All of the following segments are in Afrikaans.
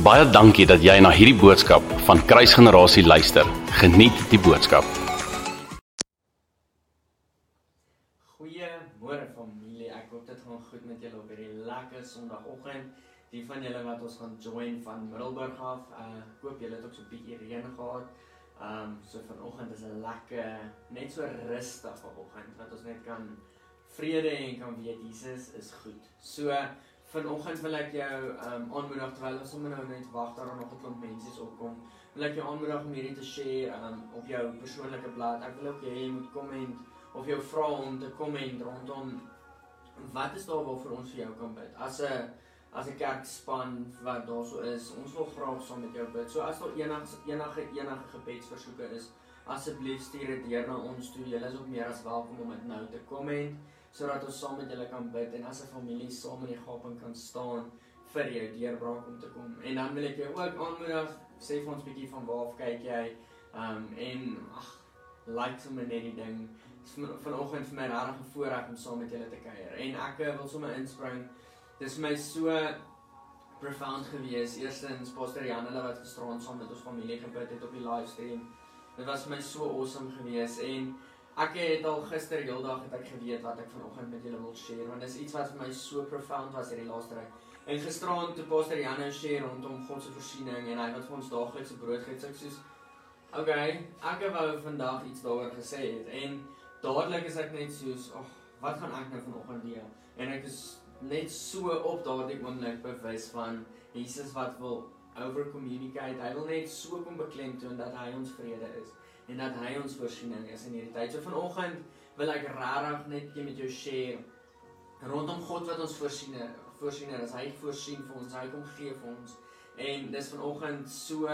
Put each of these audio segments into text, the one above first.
Baie dankie dat jy na hierdie boodskap van Kruisgenerasie luister. Geniet die boodskap. Goeiemôre familie. Ek hoop dit gaan goed met julle op hierdie lekker Sondagoggend. Die van julle wat ons gaan join van Middelburg af, ek hoop julle het ook so 'n bietjie reën gehad. Um so vanoggend is 'n lekker net so rustige oggend wat ons net kan vrede en kan weet Jesus is goed. So Vanoggend wil ek jou um aanmoedig terwyl ons sommer nou net wag dat daar nog 'n klomp mense opkom. Wil ek jou aanmoedig om hierdie te share um op jou persoonlike blad. Ek wil ook hê jy moet komment of jou vra om te komment rondom wat is daar waarvoor ons vir jou kan bid. As 'n as 'n kerkspan wat daarso is, ons wil graag saam met jou bid. So as daar enige enige enige gebedsversoeke is, asseblief stuur dit deur na ons toe. Julle is ook meer as welkom om dit nou te komment sodat ons saam met julle kan bid en as 'n familie saam in die gaping kan staan vir jou deurbraak om te kom. En dan wil ek jou ook aanmoedig, sê vir ons bietjie van waar af kyk jy? Um en ag, like sommer net die ding. Vanoggend vir my regtig 'n voorreg om saam met julle te kuier. En ek eh, wil sommer inspring. Dis vir my so profound gewees. Eerstens Pastor Jan hulle wat gisteraan saam met ons familie gebid het op die livestream. Dit was vir my so awesome gewees en Ek het al gister heeldag het ek geweet wat ek vanoggend met julle wil share want dis iets wat vir my so profound was hierdie laaste ruk. En gisteraand toe Pastor Janne share rondom God se voorsiening en hy wat vir ons daaglikse brood gee, sê ek soos okay, ek wou vandag iets daaroor gesê het en dadelik is ek net soos, ag, oh, wat gaan ek nou vanoggend doen? En ek is net so op daardie oomblik bewus van Jesus wat wil over communicate. Hy wil net so kom beklemtoon dat hy ons vrede is en dat hy ons voorsiening is in hierdie tyd. So vanoggend wil ek regtig net met jou share rondom God wat ons voorsiener voorsiener is. Hy voorsien vir ons, hy kom gee vir ons. En dis vanoggend so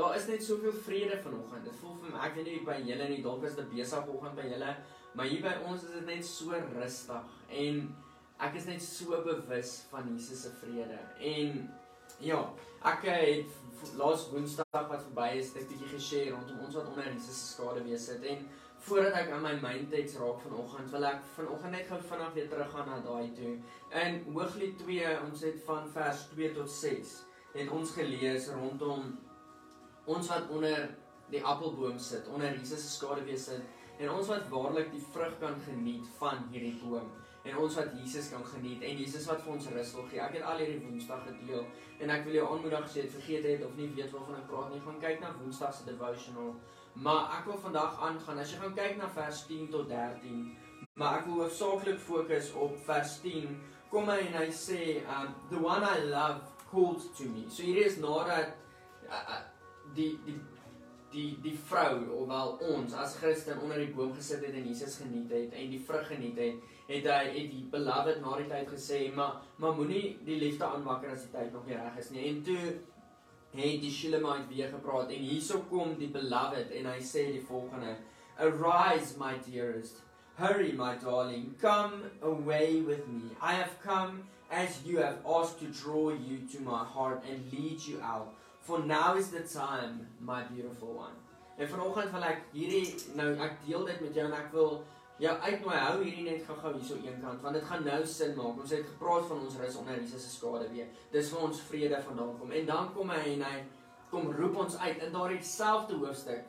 daar is net soveel vrede vanoggend. Dit voel vir my ek weet nie by julle nie, dalk is dit besig vanoggend by julle, maar hier by ons is dit net so rustig en ek is net so bewus van Jesus se vrede. En ja, ek het laas Woensdag wat verby is, ek bietjie geshare rondom ons wat onder Jesus se skade wees sit en voordat ek aan my mindteks raak vanoggend, wil ek vanoggend net gou vinnig weer teruggaan na daai toe. In Hooglied 2, ons het van vers 2 tot 6 het ons gelees rondom ons wat onder die appelboom sit, onder Jesus se skade wees sit en ons wat waarlik die vrug kan geniet van hierdie boom en ons wat Jesus kan geniet en Jesus wat vir ons rus wil gee. Ek het al hierdie Woensdag gedeel en ek wil jou aanmoedig as jy dit vergeet het of nie weet waarvan ek praat nie, gaan kyk na Woensdag se devotional. Maar ek wil vandag aangaan. As jy gaan kyk na vers 10 tot 13, maar ek wil hoofsaaklik fokus op vers 10. Kom hy en hy sê, um the one I love called to me. So hier is nadat uh, uh, die die die die vrou wel ons as Christen onder die boom gesit het en Jesus geniet het en die vrug geniet het het hy het die beloved na die tyd gesê, maar maar moenie die liefde aanwakker as die tyd nog nie reg is nie. En toe het die Shulamite weer gepraat en hierso kom die beloved en hy sê die volgende: Arise my dearest, hurry my darling, come away with me. I have come as you have asked to draw you to my heart and lead you out. For now is the time, my beautiful one. En vanoggend wil ek hierdie nou ek deel dit met jou en ek wil Ja, uitnooi hou hierdie net gou-gou hierso eenkant want dit gaan nou sin maak. Ons het gepraat van ons rus onder Jesus se skade weer. Dis vir ons vrede vandaan kom. En dan kom hy en hy kom roep ons uit in daardie selfde hoofstuk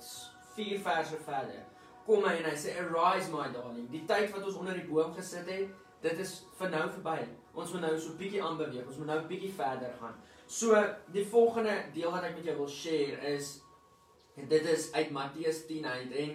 4 verse verder. Kom hy en hy sê arise my darling. Die tyd wat ons onder die boom gesit het, dit is vir nou verby. Ons moet nou so 'n bietjie aanbeweeg. Ons moet nou 'n bietjie verder gaan. So die volgende deel wat ek met jou wil share is en dit is uit Matteus 10 uit en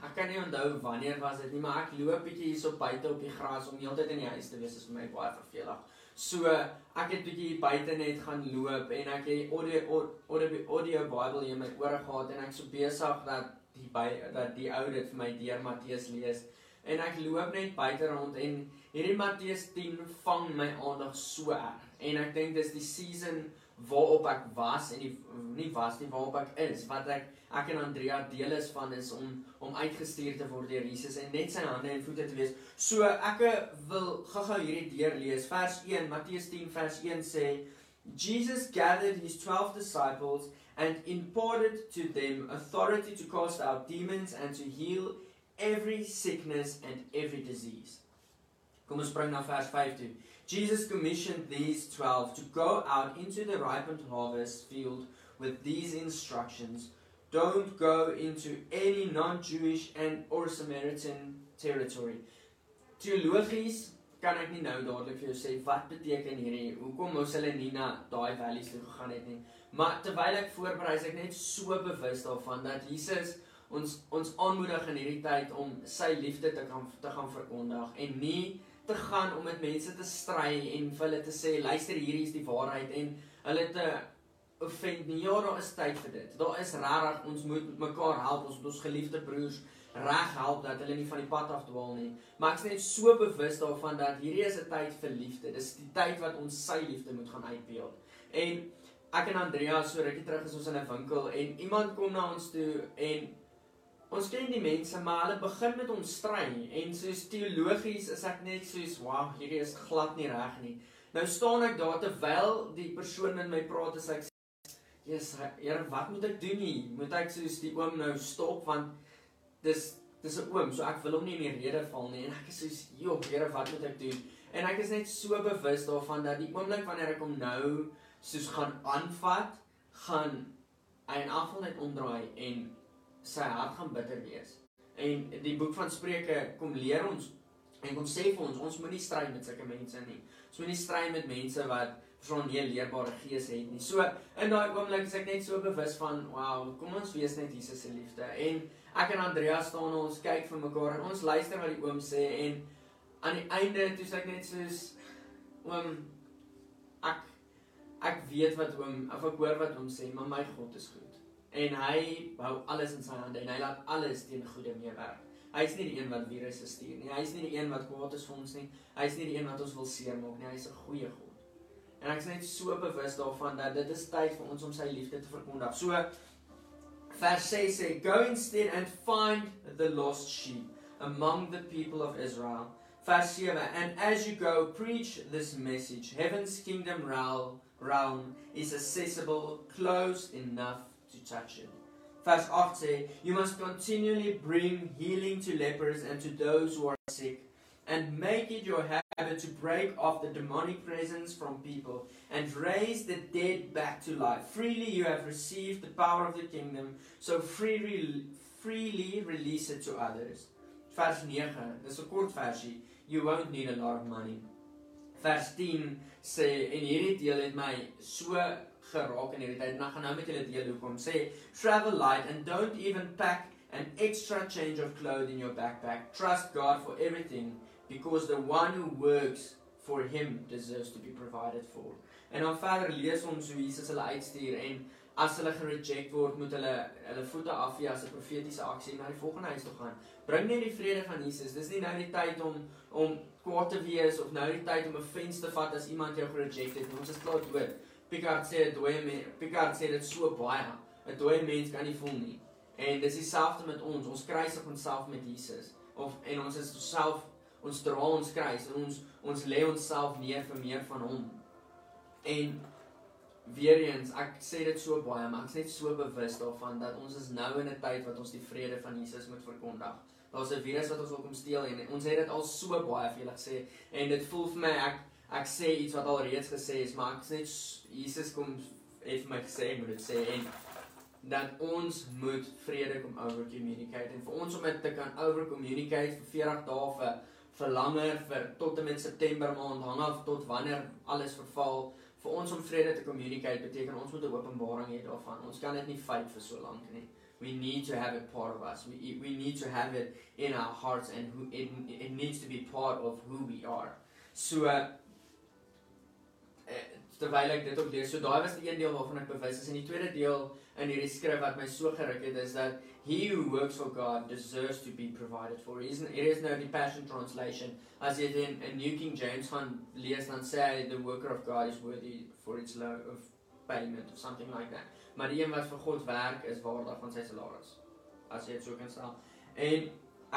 ek kan nie onthou wanneer was dit nie, maar ek loop bietjie hierso buite op die gras om heeltyd in die huis te wees is vir my baie vervelig. So ek het bietjie buite net gaan loop en ek het audio audio audio Bible in my ore gehad en ek so besig dat die by dat die ou dit vir my deur Matteus lees en ek loop net buite rond en hierdie Matteus 10 vang my aandag so erg en ek dink dis die season waarop ek was en die nie was nie waarop ek is wat ek ek en Andrea deel is van is om om uitgestuur te word deur Jesus en net sy hande en voete te wees. So ek wil gou-gou hierdie deur lees. Vers 1 Matteus 10 vers 1 sê Jesus gathered his 12 disciples and imparted to them authority to cast out demons and to heal every sickness and every disease. Kom ons spring na vers 5 toe. Jesus commissioned these 12 to go out into the ripened harvest field with these instructions. Don't go into any non-Jewish and or Samaritan territory. Teologies kan ek nie nou dadelik vir jou sê wat beteken hierdie. Hoekom moes hulle nie na daai valleys toe gegaan het nie? Maar terwyl ek voorberei, is ek net so bewus daarvan dat Jesus ons ons aanmoedig in hierdie tyd om sy liefde te kan te gaan verkondig en nie te gaan om met mense te stry en vir hulle te sê luister hierdie is die waarheid en hulle te offend nie. Ja, daar is tyd vir dit. Daar is regtig ons moet mekaar help, ons moet ons geliefde broers reg help dat hulle nie van die pad af dwaal nie. Maar ek is net so bewus daarvan dat hierdie is 'n tyd vir liefde. Dis die tyd wat ons sy liefde moet gaan uitbeeld. En ek en Andrea so rukkie terug is ons in 'n winkel en iemand kom na ons toe en Ons ken die mense, maar hulle begin met ons stry en soos teologies is ek net soos, "Wow, hierdie is glad nie reg nie." Nou staan ek daar terwyl die persoon met my praat en ek sê, "Jesus, Here, wat moet ek doen nie? Moet ek soos die oom nou stop want dis dis 'n oom, so ek wil hom nie in die rede val nie." En ek is soos, "Jo, Here, wat moet ek doen?" En ek is net so bewus daarvan dat die oomblik wanneer ek hom nou soos gaan aanvat, gaan hy in afval net omdraai en sy hart gaan bitter wees. En die boek van Spreuke kom leer ons en kom sê vir ons ons moenie stry met sulke mense nie. Ons moenie stry met mense wat van nie leerbare gees het nie. So in daai oomblik is ek net so bewus van wow, kom ons wees net Jesus se liefde. En ek en Andrea staan ons kyk vir mekaar en ons luister wat die oom sê en aan die einde toe sê ek net soos oom ek ek weet wat oom of ek hoor wat oom sê, maar my God is goed en hy hou alles in sy hande en hy laat alles teen goeie meewerk. Hy's nie die een wat virusse stuur nie. Hy's nie die een wat kwaad is vir ons nie. Hy's nie die een wat ons wil seermaak nie. Hy's 'n goeie God. En ek is net so bewus daarvan dat dit is tyd vir ons om sy liefde te verkondig. So vers 6 sê go instead and find the lost sheep among the people of Israel. Vers 7 and as you go preach this message heaven's kingdom realm is accessible close enough touch it. Verse 8 sê, You must continually bring healing to lepers and to those who are sick, and make it your habit to break off the demonic presence from people and raise the dead back to life. Freely you have received the power of the kingdom, so freely, freely release it to others. Vers 9, dis 'n kort versie. You won't need a lot of money. Vers 10 sê en hierdie deel het my so geraak in hierdie tyd. En ek gaan nou met julle deel hoekom sê travel light and don't even pack an extra change of clothes in your backpack. Trust God for everything because the one who works for him deserves to be provided for. En dan verder lees ons hoe Jesus hulle uitstuur en as hulle gereject word, moet hulle hulle voete afvee as 'n profetiese aksie na die volgende huis toe gaan. Bring net die vrede van Jesus. Dis nie nou die tyd om om kwaad te wees of nou die tyd om 'n venster te vat as iemand jou gereject het. Ons is klaar dood. Picard sê 'n dooie mens, Picard sê dit so baie. 'n Dooie mens kan nie voel nie. En dis dieselfde met ons. Ons kruisig onsself met Jesus. Of en ons is self ons dra ons kruis en ons ons lê onsself neer vir meer van hom. En weer eens, ek sê dit so baie, maar ek is net so bewus daarvan dat ons is nou in 'n tyd wat ons die vrede van Jesus moet verkondig. Daar's 'n virus wat ons wil kom steel en ons het dit al so baie vir julle gesê en dit voel vir my ek ek sê iets wat al reeds gesê is, maar ek sê net Jesus kom het my gesê moet dit sê en dat ons moet vrede kom over communicate en vir ons om dit te kan over communicate vir 40 dae vir vir langer vir tot en met September maand hang af tot wanneer alles verval vir ons om vrede te communicate beteken ons moet 'n openbaring hê daarvan. Ons kan dit nie fight vir so lank nie. We need to have it part of us. We we need to have it in our hearts and who it, it needs to be part of who we are. So uh, terwyl ek dit ook lees. So daai was die een deel waarvan ek bewus is en die tweede deel in hierdie skrif wat my so geruk het is dat he who works for God deserves to be provided for. Isn't it is no the passion translation as it in a New King James van lees dan sê hy the worker of God is worthy for its low of payment of something like that. Maar die een wat vir God werk is waardig van sy salaris. As jy dit so kan stel. En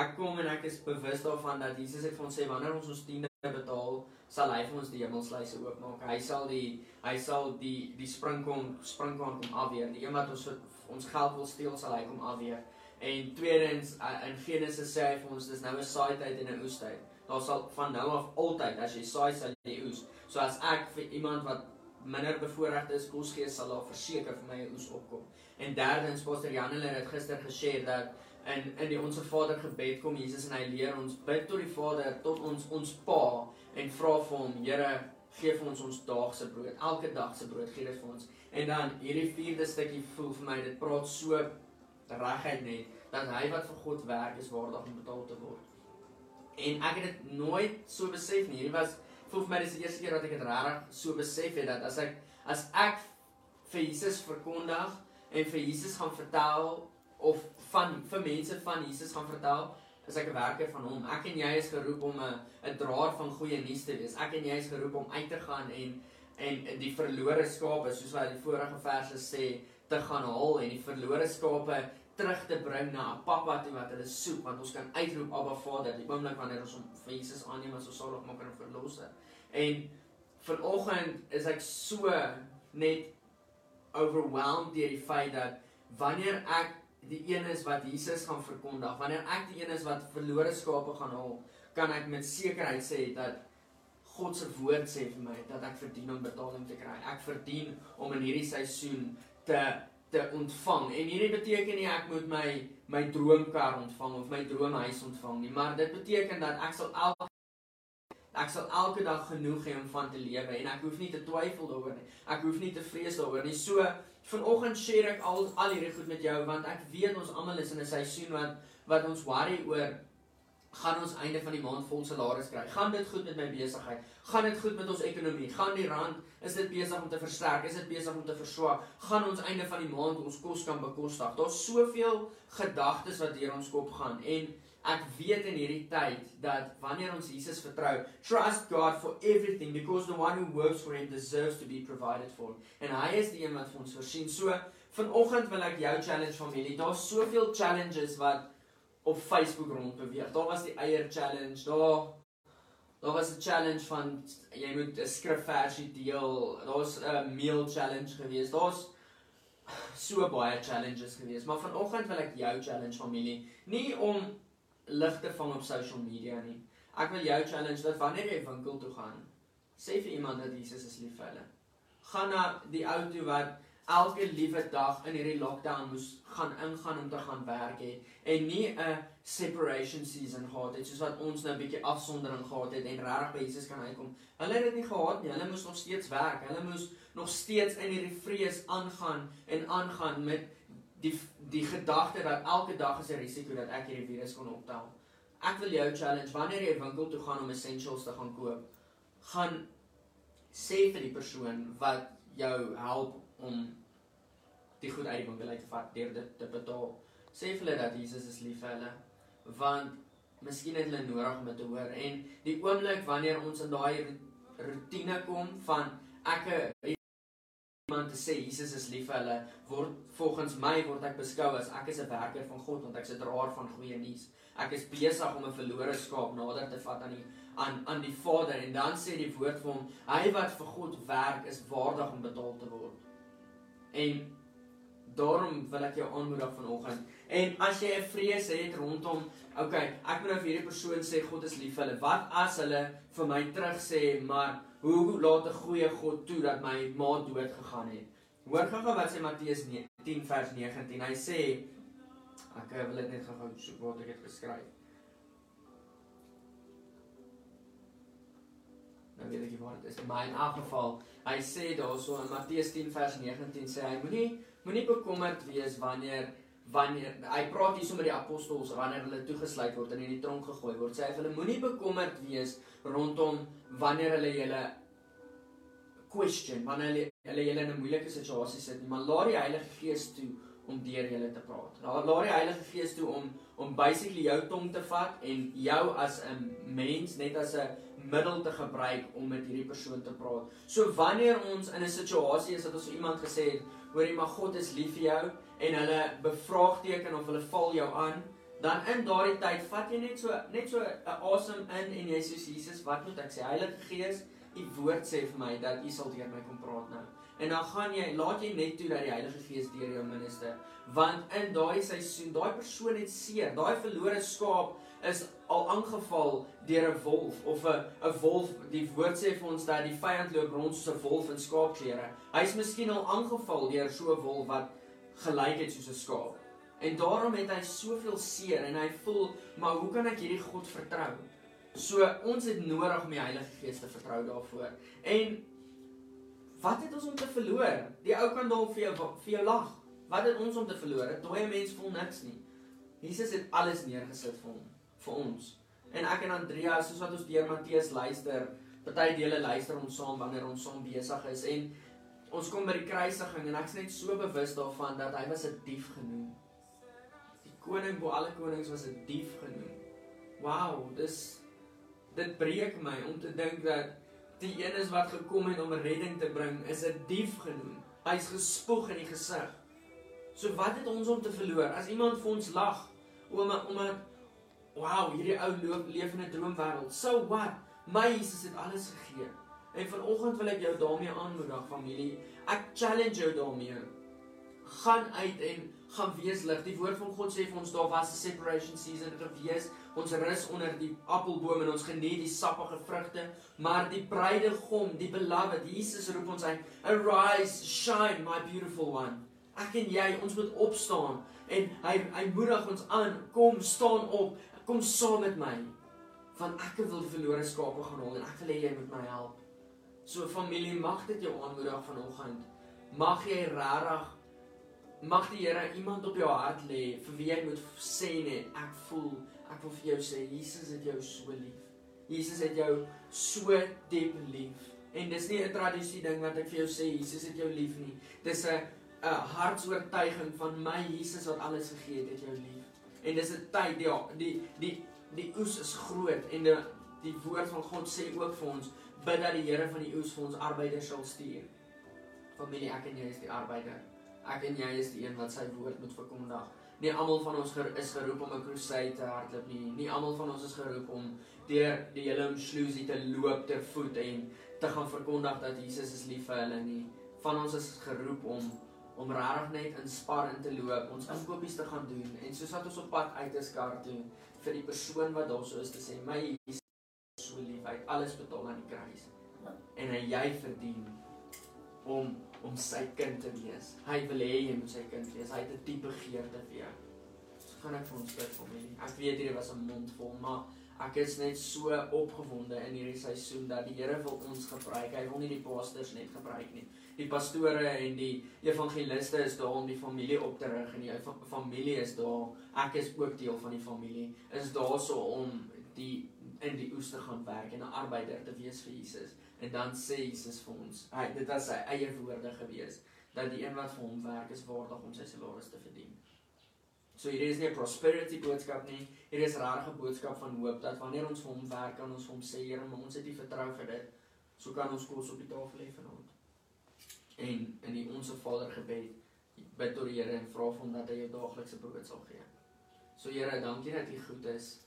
ek kom en ek is bewus daarvan dat Jesus het vir ons sê wanneer ons ons tiende betaal sal hy vir ons die hemelsluise oopmaak. Hy sal die hy sal die die springkom springkom kom afweer. Die een wat ons ons geld wil steel, sal hy kom afweer. En tweedens in Genesis sê hy vir ons dis nou 'n saaityd en 'n oestyd. Daar sal van nou af altyd as jy saai sal jy oes. So as ek vir iemand wat minder bevoorreg is kos gee, sal daar verseker vir my oes opkom. En derdens, Pastor Jan het gister gesê dat in in die onsse Vader gebed kom Jesus en hy leer ons bid tot die Vader tot ons ons Pa en vra vir hom Here gee vir ons ons daagse brood elke dag se brood gee dit vir ons. En dan hierdie vierde stukkie voel vir my dit praat so regheid net dat hy wat vir God werk is waardig om betaal te word. En ek het dit nooit so besef nie. Hierdie was voel vir my dis die eerste keer dat ek dit regtig so besef het dat as ek as ek vir Jesus verkondig en vir Jesus gaan vertel of van vir mense van Jesus gaan vertel, is ek 'n werker van hom. Ek en jy is geroep om 'n 'n draer van goeie nuus te wees. Ek en jy is geroep om uit te gaan en en die verlore skape, soos wat die vorige verse sê, te gaan haal en die verlore skape terug te bring na 'n pappa toe wat hulle soek, want ons kan uitroep Abba Vader, die oomblik wanneer ons hom vir Jesus aanneem as ons saligmaker en verlosser. En vanoggend is ek so net overwhelmed deur die feit dat wanneer ek die een is wat Jesus gaan verkondig. Wanneer ek die een is wat verlore skape gaan haal, kan ek met sekerheid sê dat God se woord sê vir my dat ek verdien om betaling te kry. Ek verdien om in hierdie seisoen te te ontvang. En hierdie beteken nie ek moet my my droomkar ontvang of my droomhuis ontvang nie, maar dit beteken dat ek sal elke ek sal elke dag genoeg hê om van te lewe en ek hoef nie te twyfel daaroor nie. Ek hoef nie te vrees daaroor nie. So Vanoggend share ek al al hierdie goed met jou want ek weet ons almal is in 'n seisoen wat wat ons worry oor gaan ons einde van die maand vol salaris kry. Gaan dit goed met my besigheid? Gaan dit goed met ons ekonomie? Gaan die rand is dit besig om te versterk? Is dit besig om te verswak? Gaan ons einde van die maand ons kos kan bekostig? Daar's soveel gedagtes wat deur ons kop gaan en Ek weet in hierdie tyd dat wanneer ons Jesus vertrou, trust God for everything because the one who works for him deserves to be provided for. En hy is die een wat vir ons voorsien. So vanoggend wil ek jou challenge familie. Daar's soveel challenges wat op Facebook rond beweeg. Daar was die eier challenge, daar daar was 'n challenge van jy moet 'n skrifversie deel. Daar's 'n meal challenge gewees. Daar's so baie challenges gewees. Maar vanoggend wil ek jou challenge familie, nie om ligte vang op social media nie. Ek wil jou challenge dat wanneer jy winkel toe gaan, sê vir iemand dat Jesus is lief vir hulle. Gaan na die ou toe wat elke liewe dag in hierdie lockdown moes gaan ingaan om te gaan werk hê en nie 'n separation season gehad het soos wat ons nou 'n bietjie afsondering gehad het en regtig by Jesus kan uitkom. Hulle het dit nie gehad nie. Hulle moes nog steeds werk. Hulle moes nog steeds in hierdie vrees aangaan en aangaan met die die gedagte dat elke dag is 'n risiko dat ek hierdie virus kon optel. Ek wil jou challenge wanneer jy winkel toe gaan om essentials te gaan koop, gaan sê vir die persoon wat jou help om die goed uit die winkel uit te vat deur dit te betaal. Sê vir hulle dat Jesus is lief vir hulle want miskien het hulle nodig om dit te hoor en die oomblik wanneer ons in daai rotine kom van ek iemand te sê Jesus is lief vir hulle word volgens my word ek beskou as ek is 'n werker van God want ek 'n draer van goeie nuus. Ek is besig om 'n verlore skaap nader te vat aan die aan aan die Vader en dan sê die woord vir hom hy wat vir God werk is waardig om betaal te word. En daarom wil ek jou aanmoedig vanoggend. En as jy 'n vrees het rondom, okay, ek moet nou vir hierdie persoon sê God is lief vir hulle. Wat as hulle vir my terug sê maar Hoe laat 'n goeie God toe dat my ma dood gegaan het? Hoor gou-gou wat sê Matteus 10 vers 19. Hy sê ek wil dit net gou-gou soek wat ek het geskryf. Nou weet ek nie waar dit is, maar in elk geval, hy sê daarso in Matteus 10 vers 19 sê hy moenie moenie bekommerd wees wanneer wanneer hy praat hier sommer die apostels wanneer hulle toegesluit word en in die tronk gegooi word. Sê hy hulle moenie bekommerd wees rondom wanneer hulle julle question wanneer hulle hulle julle in 'n moeilike situasie sit nie maar laat die Heilige Gees toe om deur julle te praat. Laat laat die Heilige Gees toe om om basically jou tong te vat en jou as 'n mens net as 'n middel te gebruik om met hierdie persoon te praat so wanneer ons in 'n situasie is dat ons iemand gesê het hoorie maar God is lief vir jou en hulle bevraagteken of hulle val jou aan, dan in daardie tyd vat jy net so net so 'n asem in en jy sê Jesus, wat moet ek sê? Heilige Gees, u woord sê vir my dat u sal deur my kom praat nou. En dan gaan jy, laat jy net toe dat die Heilige Gees deur jou minister, want in daai seisoen, daai persoon het seer, daai verlore skaap is al aangeval deur 'n wolf of 'n 'n wolf. Die woord sê vir ons dat die vyand loop rond soos 'n wolf in skaapklere. Hy's miskien al aangeval deur so 'n wolf wat gelyk het soos 'n skaap. En daarom het hy soveel seer en hy voel, maar hoe kan ek hierdie God vertrou? So ons het nodig om die Heilige Gees te vertrou daarvoor. En wat het ons om te verloor? Die ou kan dalk vir jou vir jou lag. Wat het ons om te verloor? 'n Dooie mens voel niks nie. Jesus het alles neergesit vir hom, vir ons. En ek en Andrea, soos wat ons deur Matteus luister, party dele luister ons saam wanneer ons saam besig is en ons kom by die kruisiging en ek's net so bewus daarvan dat hy was 'n dief genoem. Die koning bo alle konings was 'n dief genoem. Wow, dis dit breek my om te dink dat die een is wat gekom het om redding te bring is 'n dief genoem. Hy's gespoeg in die gesig. So wat het ons om te verloor as iemand vir ons lag om 'n wow, hierdie ou loop leef in 'n droomwêreld. So what? My Jesus het alles gegee. En vanoggend wil ek jou daarmee aanmoedig familie. Ek challenge jou daarmee. Gaan uit en gaan wees lig. Die woord van God sê vir ons daar was 'n separation season gewees. Ons rus onder die appelboom en ons geniet die sappige vrugte, maar die bruidegom, die beloved, Jesus roep ons uit, "Arise, shine, my beautiful one." Ek en jy, ons moet opstaan en hy hy moedig ons aan, kom staan op, kom saam met my. Want ek wil die verlore skape gaan haal en ek wil hê jy moet my help. So familie, mag dit jou aanmoedig vanoggend. Mag jy regtig mag die Here iemand op jou hart lê vir wie jy moet sê net ek voel ek wil vir jou sê Jesus het jou so lief. Jesus het jou so diep lief. En dis nie 'n tradisie ding wat ek vir jou sê Jesus het jou lief nie. Dis 'n 'n hartsoortuiging van my Jesus wat alles gegee het, het jou lief. En dis 'n tyd ja, die die die oes is groot en die die woord van God sê ook vir ons bid dat die Here van die oes vir ons arbeiders sal stuur. Familie, ek en jy is die arbeider. Ek en jy is die een wat sy woord moet verkondig. Nie almal van ons ger is geroep om 'n crusade te hardloop nie. Nie almal van ons is geroep om deur die hele omsluisie te loop ter voet en te gaan verkondig dat Jesus is lief vir hulle nie. Van ons is geroep om om regtig net in spar in te loop, ons inkopies te gaan doen en soos wat ons op pad uit is kar toe vir die persoon wat daar so is te sê, my Jesus so lief, hy het alles betaal aan die kruis. En hy jy verdien om om sy kind te wees. Hy wil hê jy moet sy kind wees. Hy het 'n diepe begeerte vir jou. So gaan ek vir ons bid familie. Ek weet hierdie was 'n mond vol, maar ek is net so opgewonde in hierdie seisoen dat die Here wil ons gebruik. Hy wil nie die pastors net gebruik nie. Die pastore en die evangeliste is daar om die familie op te rig en die familie is daar. Ek is ook deel van die familie. Is daarso om die in die oes te gaan werk en 'n arbeider te wees vir Jesus. En dan sê Jesus vir ons, hy dit was sy eie woorde gewees dat die een wat vir hom werk is waardig om sy salaris te verdien. So hier is nie 'n prosperity boodskap nie, hier is 'n rare boodskap van hoop dat wanneer ons vir hom werk, kan ons vir hom sê, Here, maar ons het nie vertrou vir dit. So kan ons kos op die tafel hê vanaand. En in die onsse Vader gebed bid tot die Here en vra vir hom dat hy jou daaglikse brood sal gee. So Here, dankie dat U goed is.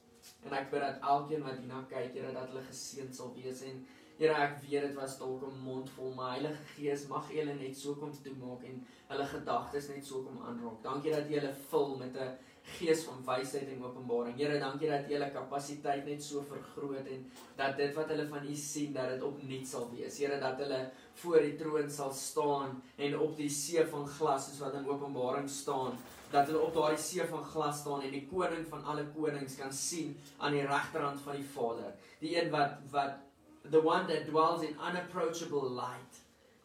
En ek bid dat elkeen wat hierna kyk, Here, dat hulle geseën sal wees en Here ek weet dit was dalk 'n mond vol, maar Heilige Gees mag julle net so kom toemaak en hulle gedagtes net so kom aanraak. Dankie dat jy hulle vul met 'n gees van wysheid en openbaring. Here, dankie dat jy hulle kapasiteit net so vergroot en dat dit wat hulle van U sien, dat dit opnuut sal wees. Here, dat hulle voor die troon sal staan en op die see van glas soos wat in Openbaring staan, dat hulle op daardie see van glas staan en die koning van alle konings kan sien aan die regterhand van die Vader. Die een wat wat the one that dwells in unapproachable light,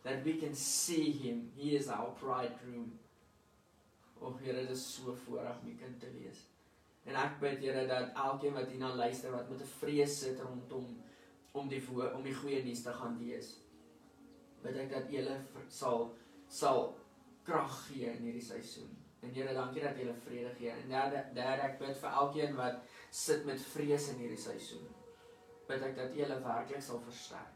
that we can see him. He is our bridegroom. O Here, dit is so voorreg om u kind te wees. En ek bid Here dat elkeen wat hierna luister wat met 'n vrees sit rondom om die om die goeie nuus te gaan wees. Bid ek dat julle sal sal krag gee in hierdie seisoen. En Here, dankie dat jy hulle vrede gee. En derde, derde ek bid vir elkeen wat sit met vrees in hierdie seisoen bid ek dat U hulle werklik sal versterk.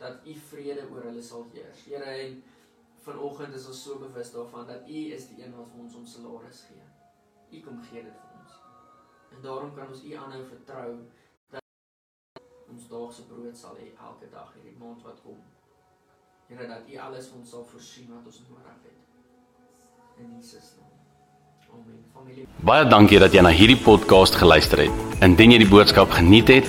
Dat U vrede oor hulle sal heers. Here en vanoggend is ons so bewus daarvan dat U is die een wat vir ons ons salaris gee. U kom gee dit vir ons. En daarom kan ons U aanhou vertrou dat ons daagse brood sal hê elke dag hierdie maand wat kom. Here dat U alles vir ons sal voorsien wat ons nodig het. In Jesus naam. Amen. Familie. Baie dankie dat jy na hierdie podcast geluister het. Indien jy die boodskap geniet het,